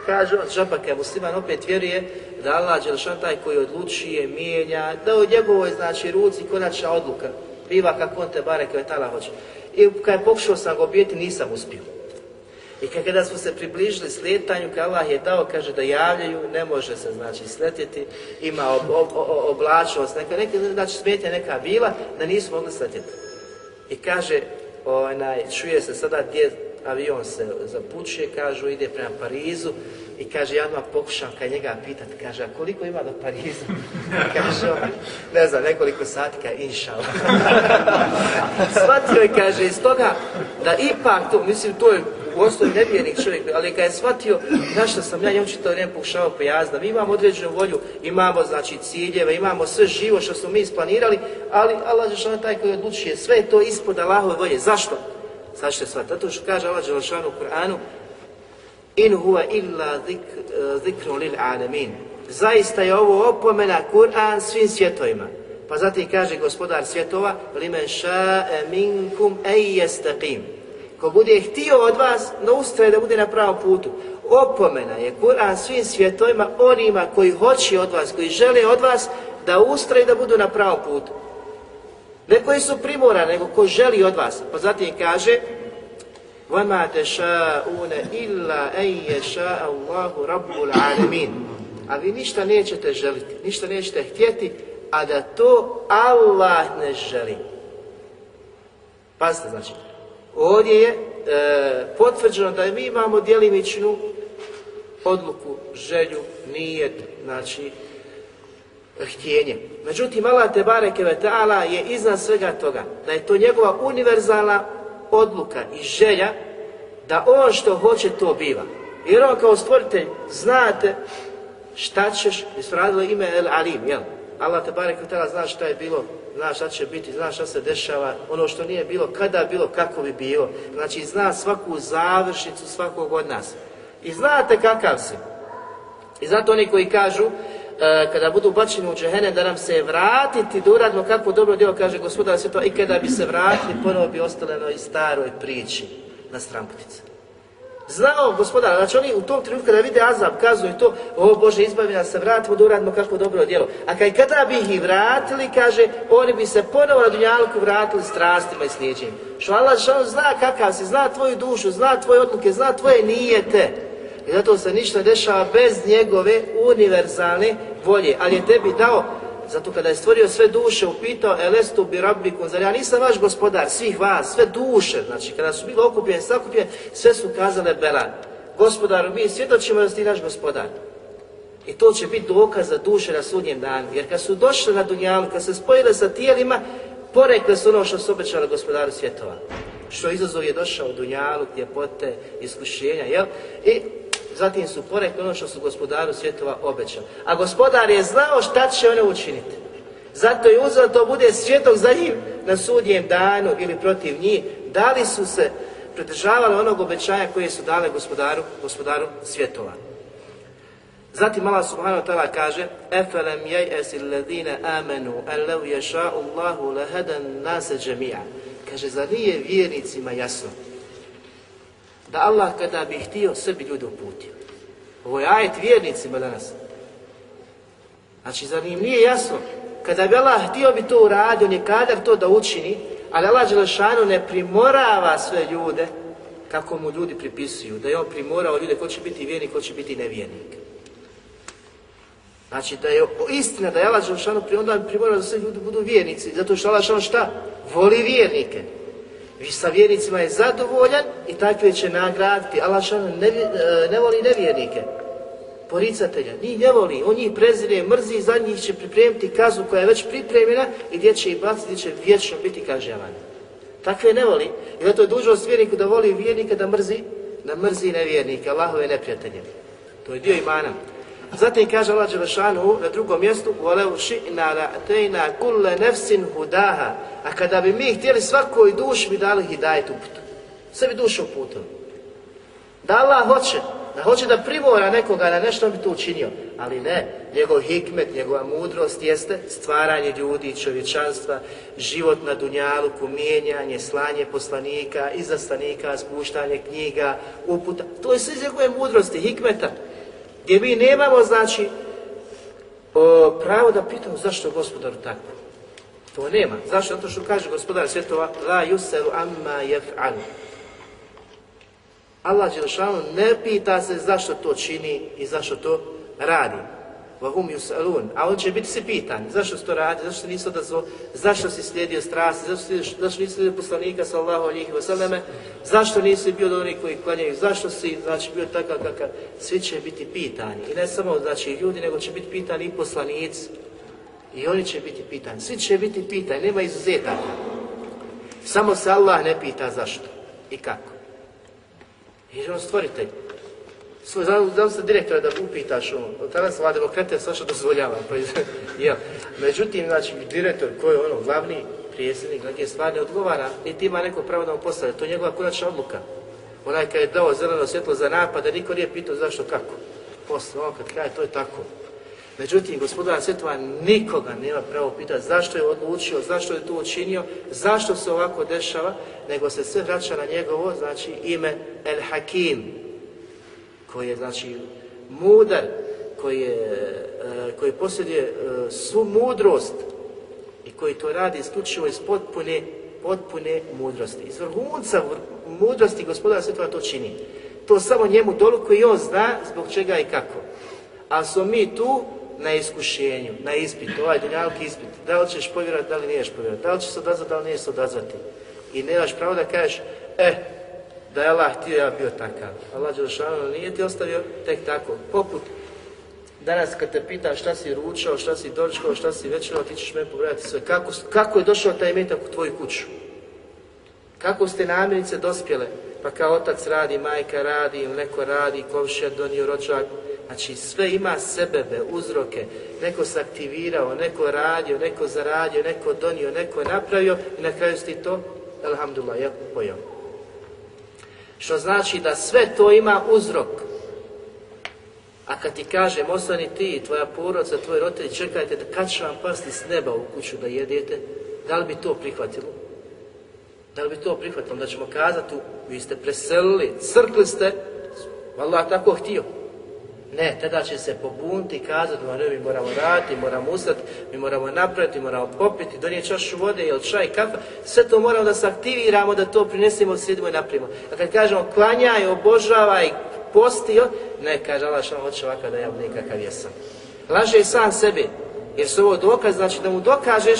Kaže on, žabaka musliman opet vjeruje da Allah Đelšan taj koji odlučuje, mijenja, da u njegovoj znači ruci konačna odluka. Biva kako on te bare je tala hoće. I kad je pokušao sam ga nisam uspio. I kada smo se približili sletanju, kada Allah je dao, kaže da javljaju, ne može se znači sletjeti, ima ob, oblačnost, neka, neka, znači smetnja neka bila, da nisu mogli sletjeti. I kaže, onaj, čuje se sada gdje avion se zapučuje, kažu ide prema Parizu, i kaže, ja odmah pokušam kad njega pitat, kaže, a koliko ima do Pariza? kaže, ne znam, nekoliko sati, išao. Svatio shvatio je, kaže, iz toga da ipak to, mislim, to je u osnovi nevjernik čovjek, ali kad je shvatio znaš sam ja njemu to vrijeme pokušavao pojazda, mi imamo određenu volju, imamo znači ciljeve, imamo sve živo što smo mi isplanirali, ali Allah je taj koji odlučuje, sve je to ispod Allahove volje. Zašto? Zašto je shvatio? Zato što kaže Allah Đelšanu u Kur'anu, In huwa illa zikru lil alamin. Zaista je ovo opomena Kur'an svim svjetovima. Pa zatim kaže gospodar svjetova limen ša'e minkum ejestaqim. Ko bude htio od vas na ustraje da bude na pravom putu. Opomena je Kur'an svim svjetovima onima koji hoće od vas, koji žele od vas da ustraje da budu na pravom putu. Ne koji su primorani, nego ko želi od vas. Pa zatim kaže وَمَا تَشَاءُونَ إِلَّا أَنْ يَشَاءَ اللَّهُ رَبُّ الْعَالَمِينَ A vi ništa nećete želiti, ništa nećete htjeti, a da to Allah ne želi. Pazite, znači, ovdje je e, potvrđeno da mi imamo djelimičnu odluku, želju, nije znači, htjenje. Međutim, Allah te bareke je iznad svega toga, da je to njegova univerzalna odluka i želja da on što hoće to biva. Jer on kao stvoritelj znate šta ćeš, mi smo radili ime El Alim, jel? Allah te barek tada zna šta je bilo, zna šta će biti, zna šta se dešava, ono što nije bilo, kada bilo, kako bi bilo. Znači zna svaku završnicu svakog od nas. I znate kakav si. I zato oni koji kažu E, kada budu bačeni u džehene, da nam se vratiti, da uradimo kakvo dobro djelo, kaže gospodar sve to, i kada bi se vratili, ponovo bi ostale na staroj priči na stramputice. Znao gospodar, znači oni u tom trenutku kada vide azab, kazuju to, o Bože, izbavi nas se, vratimo da uradimo kako dobro djelo. A kaj kada bi ih vratili, kaže, oni bi se ponovo na dunjalku vratili strastima i sličnim. Što Allah zna kakav si, zna tvoju dušu, zna tvoje odluke, zna tvoje nijete. I zato se ništa dešava bez njegove univerzalne volje, ali je tebi dao, zato kada je stvorio sve duše, upitao, elestu bi rabbikum, zar ja nisam vaš gospodar, svih vas, sve duše, znači kada su bile okupljene, sakupljene, sve su kazale Belan. Gospodaru, mi svjedočimo da ti naš gospodar. I to će biti dokaz za duše na sudnjem danu. Jer kad su došle na dunjalu, kad se spojile sa tijelima, porekle su ono što su obećali gospodaru svjetova. Što izazov je došao u dunjalu, pote iskušenja, jel? I zatim su porekli ono što su gospodaru svjetova obećali. A gospodar je znao šta će ono učiniti. Zato je uzeo to bude svjetog za njim na sudnjem danu ili protiv njih. Da li su se pridržavali onog obećanja koje su dale gospodaru, gospodaru svjetova. Zatim Allah subhanahu wa ta'ala kaže أَفَلَمْ يَيْأَسِ الَّذِينَ آمَنُوا أَلَّوْ يَشَاءُ اللَّهُ نَاسَ جَمِيعًا Kaže, zar nije vjernicima jasno da Allah kada bi htio sebi ljudi uputio. Ovo je ajet vjernicima danas. Znači, zar im nije jasno? Kada bi Allah htio bi to uradio, on je kadar to da učini, ali Allah Đelešanu ne primorava sve ljude kako mu ljudi pripisuju, da je on primorao ljude ko će biti vjernik, ko će biti nevjernik. Znači da je istina da je Allah Đelešanu onda primorao da sve ljudi budu vjernici, zato što Allah šta? Voli vjernike sa vjernicima je zadovoljan i takve će nagraditi. Allah ne, eh, ne voli nevjernike, poricatelja, njih ne voli, on njih prezire, mrzi, za njih će pripremiti kaznu koja je već pripremljena i gdje će i baciti, gdje će vječno biti kažnjavani. Takve ne voli. I zato je dužnost vjerniku da voli vjernika da mrzi, da mrzi nevjernike, Allahove neprijatelje. To je dio imana. Zatim kaže Allah Đelešanu na drugom mjestu وَلَوْ شِئْنَا كُلَّ نَفْسٍ هُدَاهَا A kada bi mi htjeli svakoj duši bi dali hidajet uput. Sve bi dušu putom. Da Allah hoće, da hoće da privora nekoga na nešto bi to učinio. Ali ne, njegov hikmet, njegova mudrost jeste stvaranje ljudi čovječanstva, život na dunjaluku, mijenjanje, slanje poslanika, izaslanika, spuštanje knjiga, uputa. To je sve iz njegove mudrosti, hikmeta. Gdje mi nemamo, znači, o, pravo da pitamo zašto gospodaru tako. To nema. Zašto? Zato što kaže gospodar svjetova La amma Allah ne pita se zašto to čini i zašto to radi ju Salun, A on će biti se pitan, zašto si to radi, zašto nisi odazvao, zašto si slijedio strast zašto, zašto nisi slijedio poslanika sallahu alihi zašto nisi bio do onih koji klanjaju, zašto si znači, bio takav kakav, svi će biti pitani. I ne samo znači, ljudi, nego će biti pitani i poslanici. I oni će biti pitani, svi će biti pitani, nema izuzetaka. Samo se Allah ne pita zašto i kako. Jer on stvoritelj svoj se direktora da upitaš on. Od tada sam demokrate što dozvoljava. Pa, ja. Međutim, znači, direktor koji je ono glavni prijesednik neke stvari ne odgovara, niti ima neko pravo da mu postavlja. To je njegova konačna odluka. Onaj kad je dao zeleno svjetlo za napad, da niko nije pitao zašto kako. Posle on kad kaže, to je tako. Međutim, gospodina svjetova nikoga nema pravo pitati zašto je odlučio, zašto je to učinio, zašto se ovako dešava, nego se sve vraća na njegovo, znači ime El Hakim, koji je znači mudar, koji, e, koji posjeduje e, svu mudrost i koji to radi isključivo iz potpune, potpune mudrosti. Iz vrhunca mudrosti gospodara Svetova, to čini. To samo njemu toliko i on zna zbog čega i kako. A smo mi tu na iskušenju, na ispit, ovaj dunjalki ispit, da li ćeš povjerati, da li niješ povjerati? da li ćeš se odazvati, da li niješ se odazvati. I nemaš pravo da kažeš, e, da je Allah htio, ja bio takav. Allah Đelšanu nije ti ostavio tek tako. Poput danas kad te pita šta si ručao, šta si dočkao, šta si večerao, ti ćeš me pogledati sve. Kako, kako je došao taj metak u tvoju kuću? Kako ste namirnice dospjele? Pa kao otac radi, majka radi, neko radi, komšija donio ročak. Znači sve ima sebebe, uzroke. Neko se aktivirao, neko radio, neko zaradio, neko donio, neko napravio i na kraju si to, alhamdulillah, ja što znači da sve to ima uzrok. A kad ti kažem, ostani ti, tvoja porodca, tvoj roditelj, čekajte da kad će vam pasti s neba u kuću da jedete, da li bi to prihvatilo? Da li bi to prihvatilo? Da ćemo kazati, vi ste preselili, crkli ste, Allah tako htio. Ne, tada će se pobuniti i kazati, ne, mi moramo raditi, moramo ustati, mi moramo napraviti, moramo popiti, donijeti čašu vode ili čaj, kafa, sve to moramo da se aktiviramo, da to prinesemo, sjedimo i napravimo. A kad kažemo klanjaj, obožavaj, posti, ne, kaže Allah što hoće ovako da ja nikakav jesam. Laže i sam sebi, jer su ovo dokaz, znači da mu dokažeš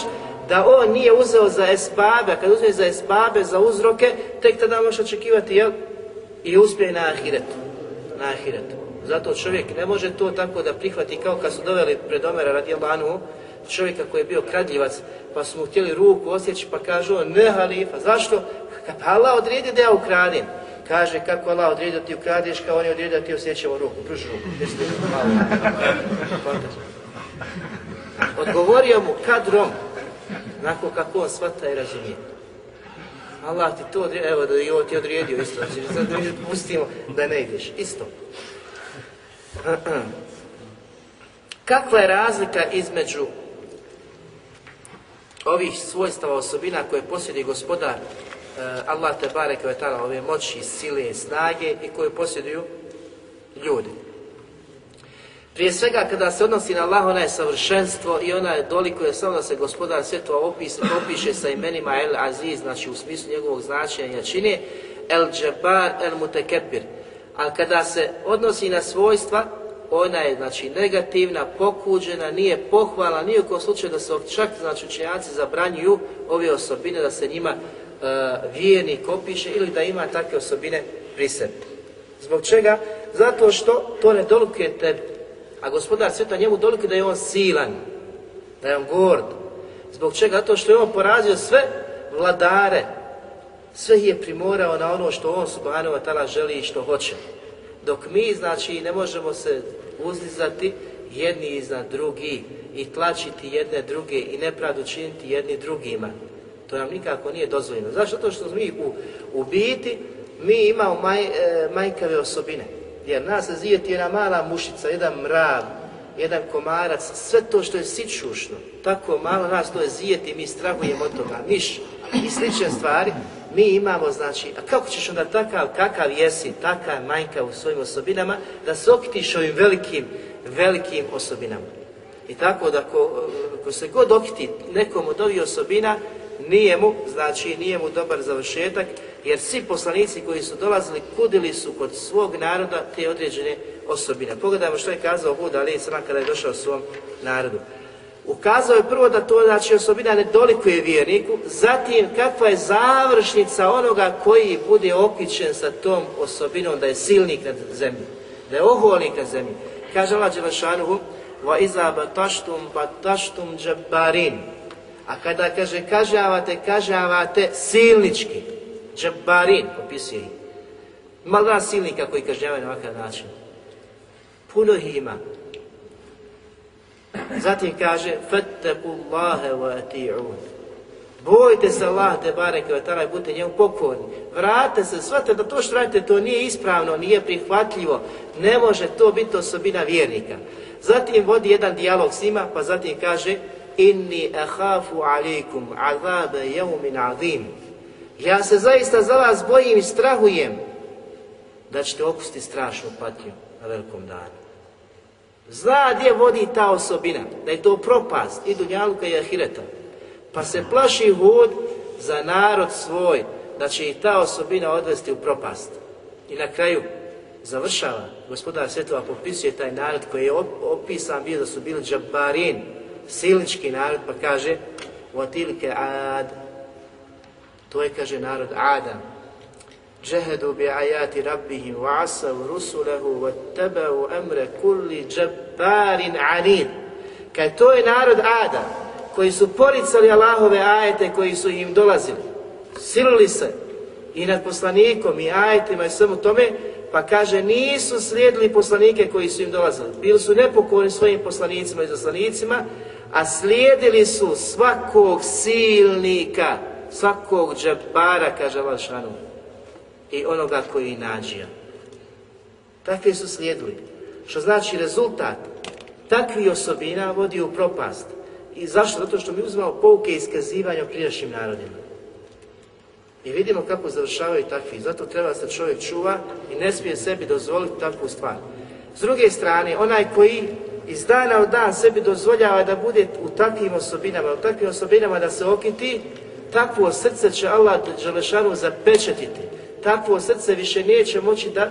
da on nije uzeo za esbabe, a kad uzme za esbabe, za uzroke, tek tada možeš očekivati, jel? I uspije na ahiretu. Na ahiretu. Zato čovjek ne može to tako da prihvati kao kad su doveli pred Omera radi čovjeka koji je bio kradljivac, pa su mu htjeli ruku osjeći, pa kažu ne halifa, zašto? Pa Allah odredi da ja ukradim, Kaže, kako Allah odredi da ti ukradiš, kao on je odredi da ti osjećamo ruku, pruži ruku. Odgovorio mu kadrom, nakon kako on shvata i razumije. Allah ti to odredio, evo da je ti odredio isto, znači, pustimo da ne ideš, isto. Kakva je razlika između ovih svojstava osobina koje posjeduje gospodar eh, Allah te barek ove moći, sile, i snage i koje posjeduju ljudi. Prije svega kada se odnosi na Allah, ona je savršenstvo i ona je je samo da se gospodar svjetova opis, opiše sa imenima El Aziz, znači u smislu njegovog značenja i jačine, El Džebar, El Mutekebir, a kada se odnosi na svojstva, ona je znači negativna, pokuđena, nije pohvala, nije u kojem slučaju da se čak znači učenjaci zabranjuju ove osobine da se njima e, vijeni kopiše ili da ima takve osobine pri Zbog čega? Zato što to ne dolukuje tebi. A gospodar sveta njemu dolukuje da je on silan, da je on gord. Zbog čega? Zato što je on porazio sve vladare, sve je primorao na ono što on subhanahu wa ta'ala želi i što hoće. Dok mi znači ne možemo se uzlizati jedni iznad drugi i tlačiti jedne druge i nepravdu činiti jedni drugima. To nam nikako nije dozvoljeno. Zašto? To što mi u, u biti, mi imamo maj, e, majkave osobine. Jer nas se zijeti jedna mala mušica, jedan mrav, jedan komarac, sve to što je sičušno, tako malo nas to je zijeti, mi strahujemo od toga, miš i slične stvari, mi imamo, znači, a kako ćeš onda takav, kakav jesi, takav majka u svojim osobinama, da se okitiš ovim velikim, velikim osobinama. I tako da ko, ko se god okiti nekom od ovih osobina, nije mu, znači, nije mu dobar završetak, jer svi poslanici koji su dolazili kudili su kod svog naroda te određene osobine. Pogledajmo što je kazao Buda ali je kada je došao svom narodu. Ukazao je prvo da to znači osobina ne dolikuje vjerniku, zatim kakva je završnica onoga koji bude okićen sa tom osobinom da je silnik na zemlji, da je oholnik na zemlji. Kaže Allah Đelešanuhu, va iza bataštum bataštum džabarin. A kada kaže kažavate, kažavate silnički. Džabarin, popisuje ih. Malo silnika koji kažnjavaju na ovakav način. Puno ih ima. Zatim kaže Fattakullaha wa Bojte se Allah te bareke i budite njemu pokorni. Vrate se, shvatite da to što radite, to nije ispravno, nije prihvatljivo. Ne može to biti osobina vjernika. Zatim vodi jedan dijalog s njima, pa zatim kaže Inni ahafu alikum azabe jeumin azim. Ja se zaista za vas bojim i strahujem da ćete okusti strašnu patnju na velikom danu. Zna gdje vodi ta osobina, da je to propast i dunjaluka i ahireta. Pa se plaši hud za narod svoj, da će i ta osobina odvesti u propast. I na kraju završava, gospodar Svetova popisuje taj narod koji je opisan bio da su bili džabarin, silnički narod, pa kaže, votilke ad, to je, kaže, narod Adam, جهدوا بآيات ربهم وعصوا رسله واتبعوا أمر كل جبار عنيد Kaj to je narod Ada, koji su poricali Allahove ajete koji su im dolazili, silili se i nad poslanikom i ajetima i svemu tome, pa kaže nisu slijedili poslanike koji su im dolazili. Bili su nepokorni svojim poslanicima i zaslanicima, a slijedili su svakog silnika, svakog džabara, kaže Allah i onoga koji je nađio. Takvi su slijedili. Što znači rezultat takvih osobina vodi u propast. I zašto? Zato što mi uzmao pouke iskazivanja prijašnjim narodima. I vidimo kako završavaju takvi. Zato treba se čovjek čuva i ne smije sebi dozvoliti takvu stvar. S druge strane, onaj koji iz dana u dan sebi dozvoljava da bude u takvim osobinama, u takvim osobinama da se okiti, takvo srce će Allah Đelešanu zapečetiti takvo srce više neće moći da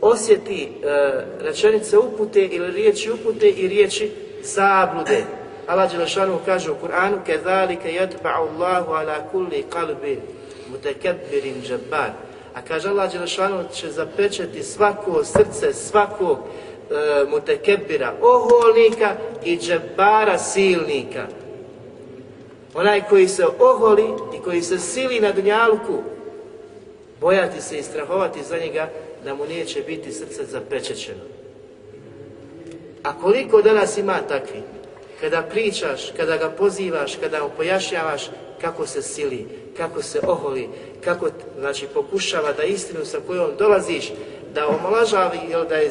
osjeti e, rečenice upute ili riječi upute i riječi zablude. Allah Đelešanu kaže u Kur'anu كَذَلِكَ يَتْبَعُ اللَّهُ عَلَى كُلِّ قَلْبِ مُتَكَبِّرٍ A kaže Allah Đelešanu će zapečeti svako srce, svakog e, mutekebira, oholnika i džebara silnika. Onaj koji se oholi i koji se sili na dunjalku, bojati se i strahovati za njega da mu neće biti srce zaprečećeno. A koliko danas ima takvi? Kada pričaš, kada ga pozivaš, kada mu pojašnjavaš kako se sili, kako se oholi, kako znači, pokušava da istinu sa kojom dolaziš, da omalažavi ili da je e,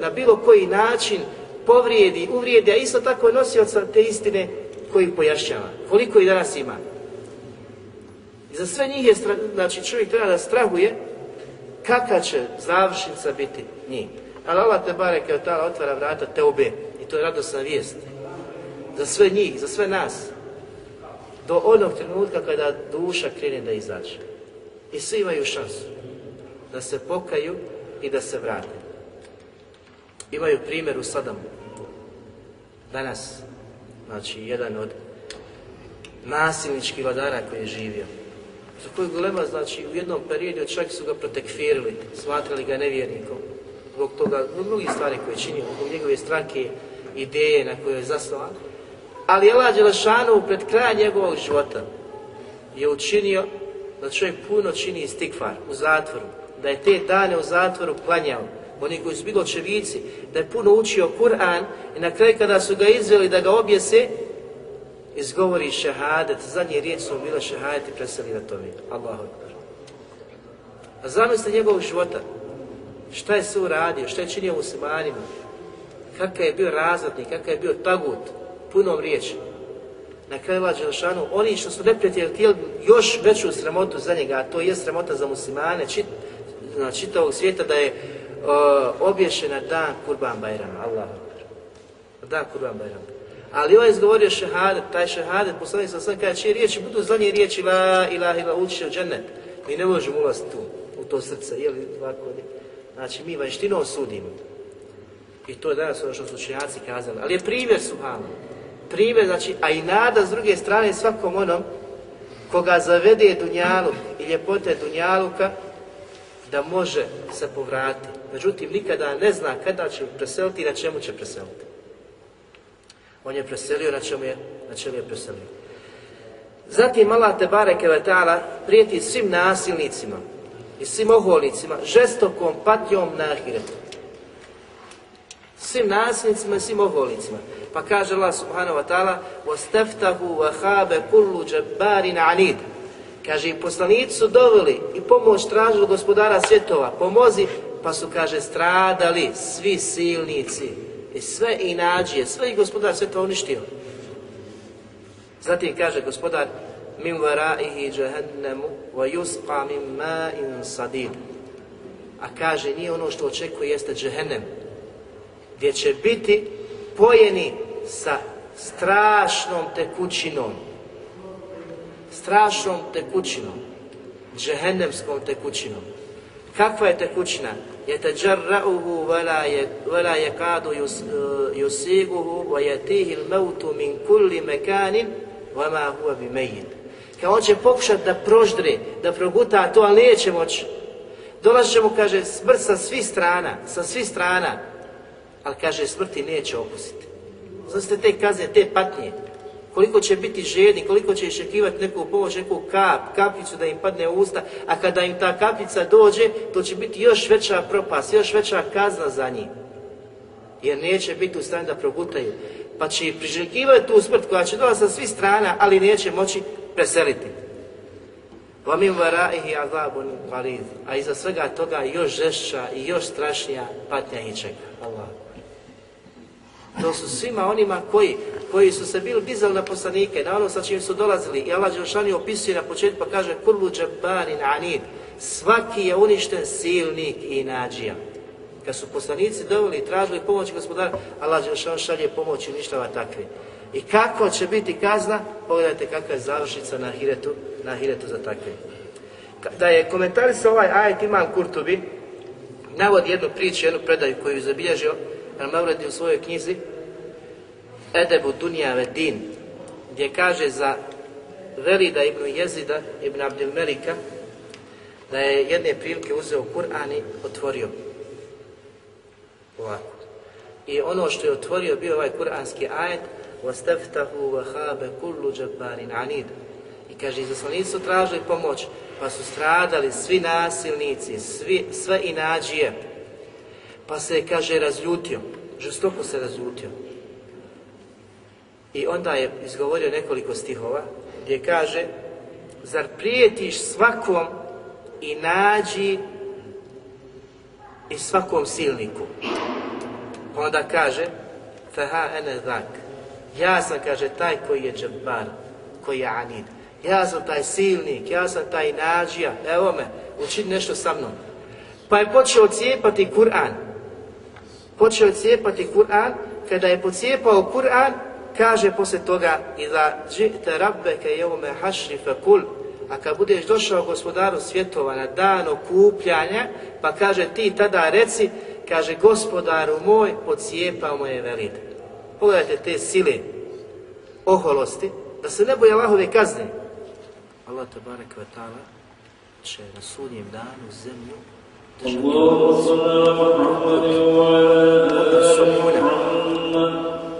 na bilo koji način povrijedi, uvrijedi, a isto tako je nosioca te istine koji pojašnjava. Koliko i danas ima? I za sve njih je, znači čovjek treba da strahuje kakva će završnica biti njih. Ali Allah te bare kao ta otvara vrata te obe i to je radosna vijest. Za sve njih, za sve nas. Do onog trenutka kada duša krene da izađe. I svi imaju šansu da se pokaju i da se vrate. Imaju primjer u Sadamu. Danas, znači jedan od nasilničkih vladara koji je živio za koju znači, u jednom periodu čak su ga protekfirili, smatrali ga nevjernikom. Zbog toga, zbog drugih stvari koje čini činio, zbog njegove stranke, ideje na koje je zasnovan. Ali Allah Đelešanu pred kraj njegovog života je učinio da čovjek puno čini istikvar u zatvoru, da je te dane u zatvoru klanjao, oni koji su bili čevici, da je puno učio Kur'an i na kraju kada su ga izveli da ga objese, izgovori šehadet, zadnje riječ su bile šehadet i preseli na tome. Allahu akbar. A zamislite njegovog života. Šta je se uradio, šta je činio muslimanima, kakav je bio razvatnik, kakav je bio tagut, punom riječi. Na kraju Allah oni što su neprijatelji htjeli još veću sramotu za njega, a to je sramota za muslimane čit, na čitavog svijeta da je uh, obješena dan Kurban Bajrama, Allah. Dan Kurban Bajrama. Ali ovaj izgovorio šehadet, taj šehadet, poslanik sa sam kaže, čije riječi budu zadnje riječi, la ilaha ila od džennet. Mi ne možemo ulaziti tu, u to srce, jel, ovako, znači mi vanjštinom sudimo. I to je danas ono što su kazali. Ali je primjer suhala, Primjer, znači, a i nada s druge strane svakom onom koga zavede Dunjaluk i ljepote Dunjaluka, da može se povratiti. Međutim, nikada ne zna kada će preseliti i na čemu će preseliti. On je preselio na čemu je, na čemu je preselio. Zatim Allah te bareke prijeti svim nasilnicima i svim oholnicima žestokom patnjom na ahiretu. Svim nasilnicima i svim oholnicima. Pa kaže Allah subhanahu wa ta'ala وَسْتَفْتَهُ وَحَابَ كُلُّ جَبَّارٍ عَنِيدٍ Kaže, i poslanici su doveli i pomoć tražili gospodara svjetova, pomozi, pa su, kaže, stradali svi silnici, i sve i nađije, sve i gospodar sve to uništio. Zatim kaže gospodar min varaihi jahannamu wa yusqa min ma'in sadid. A kaže nije ono što očekuje jeste džehennem gdje će biti pojeni sa strašnom tekućinom. Strašnom tekućinom. Džehennemskom tekućinom. Kakva je tekućina? Je teđarra'uhu vela je kadu yusiguhu uh, wa yatihi mautu min kulli mekanin vama huwa mejid. Kao on će pokušati da proždri, da proguta to, ali neće moći. Dolazit će mu, kaže, smrt sa svih strana, sa svih strana, ali kaže, smrti neće opustiti. Znači te kazne, te patnje, koliko će biti žedni, koliko će iščekivati neku pomoć, neku kap, kapljicu da im padne u usta, a kada im ta kapljica dođe, to će biti još veća propast, još veća kazna za njih. Jer neće biti u stanju da progutaju. Pa će priželjkivati tu smrt koja će dolaziti sa svih strana, ali neće moći preseliti. im Vara ih A iza svega toga još žešća i još strašnija patnja i čeka. Allah. To su svima onima koji, koji su se bili dizali na poslanike, na ono sa čim su dolazili. I Allah Đelšani opisuje na početku pa kaže Kullu džabbarin anid. Svaki je uništen silnik i nađija. Kad su poslanici dovoljni i tražili pomoć gospodara, Allah Đelšan šalje pomoć i uništava takve. I kako će biti kazna? Pogledajte kakva je završnica na hiretu, na hiretu za takve. Da je komentarisao ovaj ajet Imam Kurtubi, navodi jednu priču, jednu predaju koju je zabilježio, Al-Mavredi u svojoj knjizi Edebu dunija vedin gdje kaže za Velida ibn Jezida ibn Abdel da je jedne prilike uzeo Kur'an i otvorio. I ono što je otvorio bio ovaj kuranski ajet وَسْتَفْتَهُ وَحَابَ كُلُّ I kaže, izaslanici su tražili pomoć, pa su stradali svi nasilnici, svi, sve inađije, pa se kaže, razljutio, žestoko se razljutio. I onda je izgovorio nekoliko stihova gdje kaže Zar prijetiš svakom i nađi i svakom silniku? Onda kaže Faha ene Ja sam, kaže, taj koji je džabar, koji je anid. Ja sam taj silnik, ja sam taj nađija, evo me, učini nešto sa mnom. Pa je počeo cijepati Kur'an počeo cijepati Kur'an, kada je pocijepao Kur'an, kaže poslije toga Iza žite rabbeke jevme hašri fekul, a kad budeš došao gospodaru svjetova na dan okupljanja, pa kaže ti tada reci, kaže gospodaru moj, pocijepao moje velite. Pogledajte te sile, oholosti, da se ne boje Allahove kazne. Allah te barek će na sudnjem danu zemlju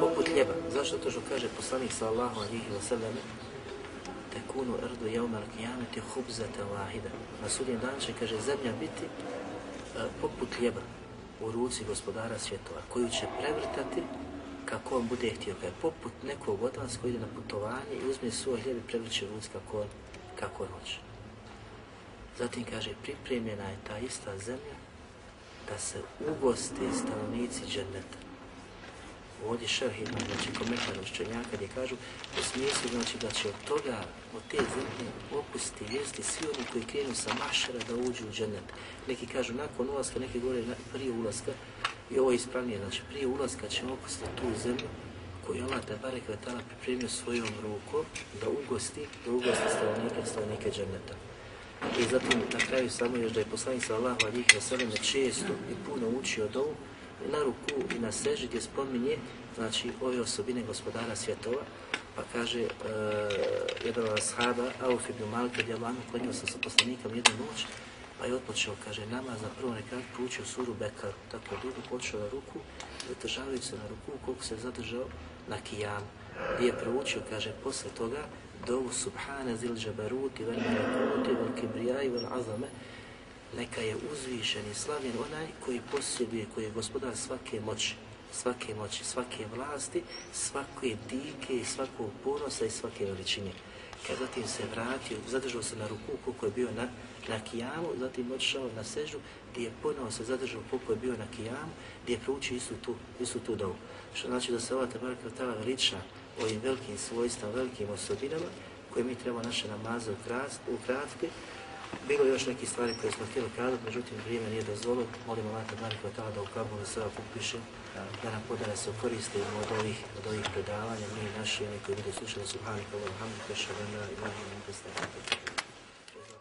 Poput ljeba. Zašto to što kaže poslanik sallahu alihi wa sallam tekunu erdu jevmar kijameti hubzata Na sudnji dan će, kaže, zemlja biti e, poput ljeba u ruci gospodara svjetova, koju će prevrtati kako on bude htio. poput nekog od vas koji ide na putovanje i uzme svoj hljeb i prevrće ruci kako on, kako hoće. Zatim kaže, pripremljena je ta ista zemlja da se ugosti stanovnici džerneta. Ovdje šerh ima znači, komentar učenjaka gdje kažu u smislu znači, da će od toga, od te zemlje opusti vijesti svi oni koji krenu sa mašara da uđu u džennet. Neki kažu nakon ulaska, neki govore prije ulaska i ovo je ispravnije, znači prije ulaska ćemo opustiti tu zemlju koju je te pripremio svojom rukom da ugosti, da ugosti stanovnike, stanovnike i zatim na kraju samo još da je poslanica Allah alijih na često i puno uči o dovu, na ruku i na seži gdje spominje znači, ove osobine gospodara svjetova, pa kaže uh, jedan od ashaba, Auf ibn Malka gdje Allah sam sa poslanikom jednu noć, pa je otpočeo, kaže, nama za prvo nekad poučio suru Bekaru, tako dugo počeo na ruku, zadržavajući se na ruku, koliko se zadržao na kijan. gdje je proučio, kaže, posle toga, dovu Subhana zil džabaruti vel malakuti vel kibrijaj vel azame neka je uzvišen i slavljen onaj koji posjeduje, koji je gospodar svake moći, svake moći, svake vlasti, svake dike i svakog ponosa i svake veličine. Kad zatim se vratio, zadržao se na ruku koji je bio na, na kijamu, zatim odšao na sežu gdje je ponovo se zadržao koliko je bio na kijamu, gdje je proučio istu tu, istu tu dovu. Što znači da se ova tabarka ta veliča, ovim velikim svojstvama, velikim osobinama koje mi treba naše namaze ukratiti. Bilo je još neke stvari koje smo htjeli kazati, međutim vrijeme nije dozvolio. Molimo vata Marika da u Kabulu sada popiše da nam podane se koriste od ovih, od ovih predavanja, mi naši, oni koji budu slušali, subhanika, Allah, hamdika, šalana, i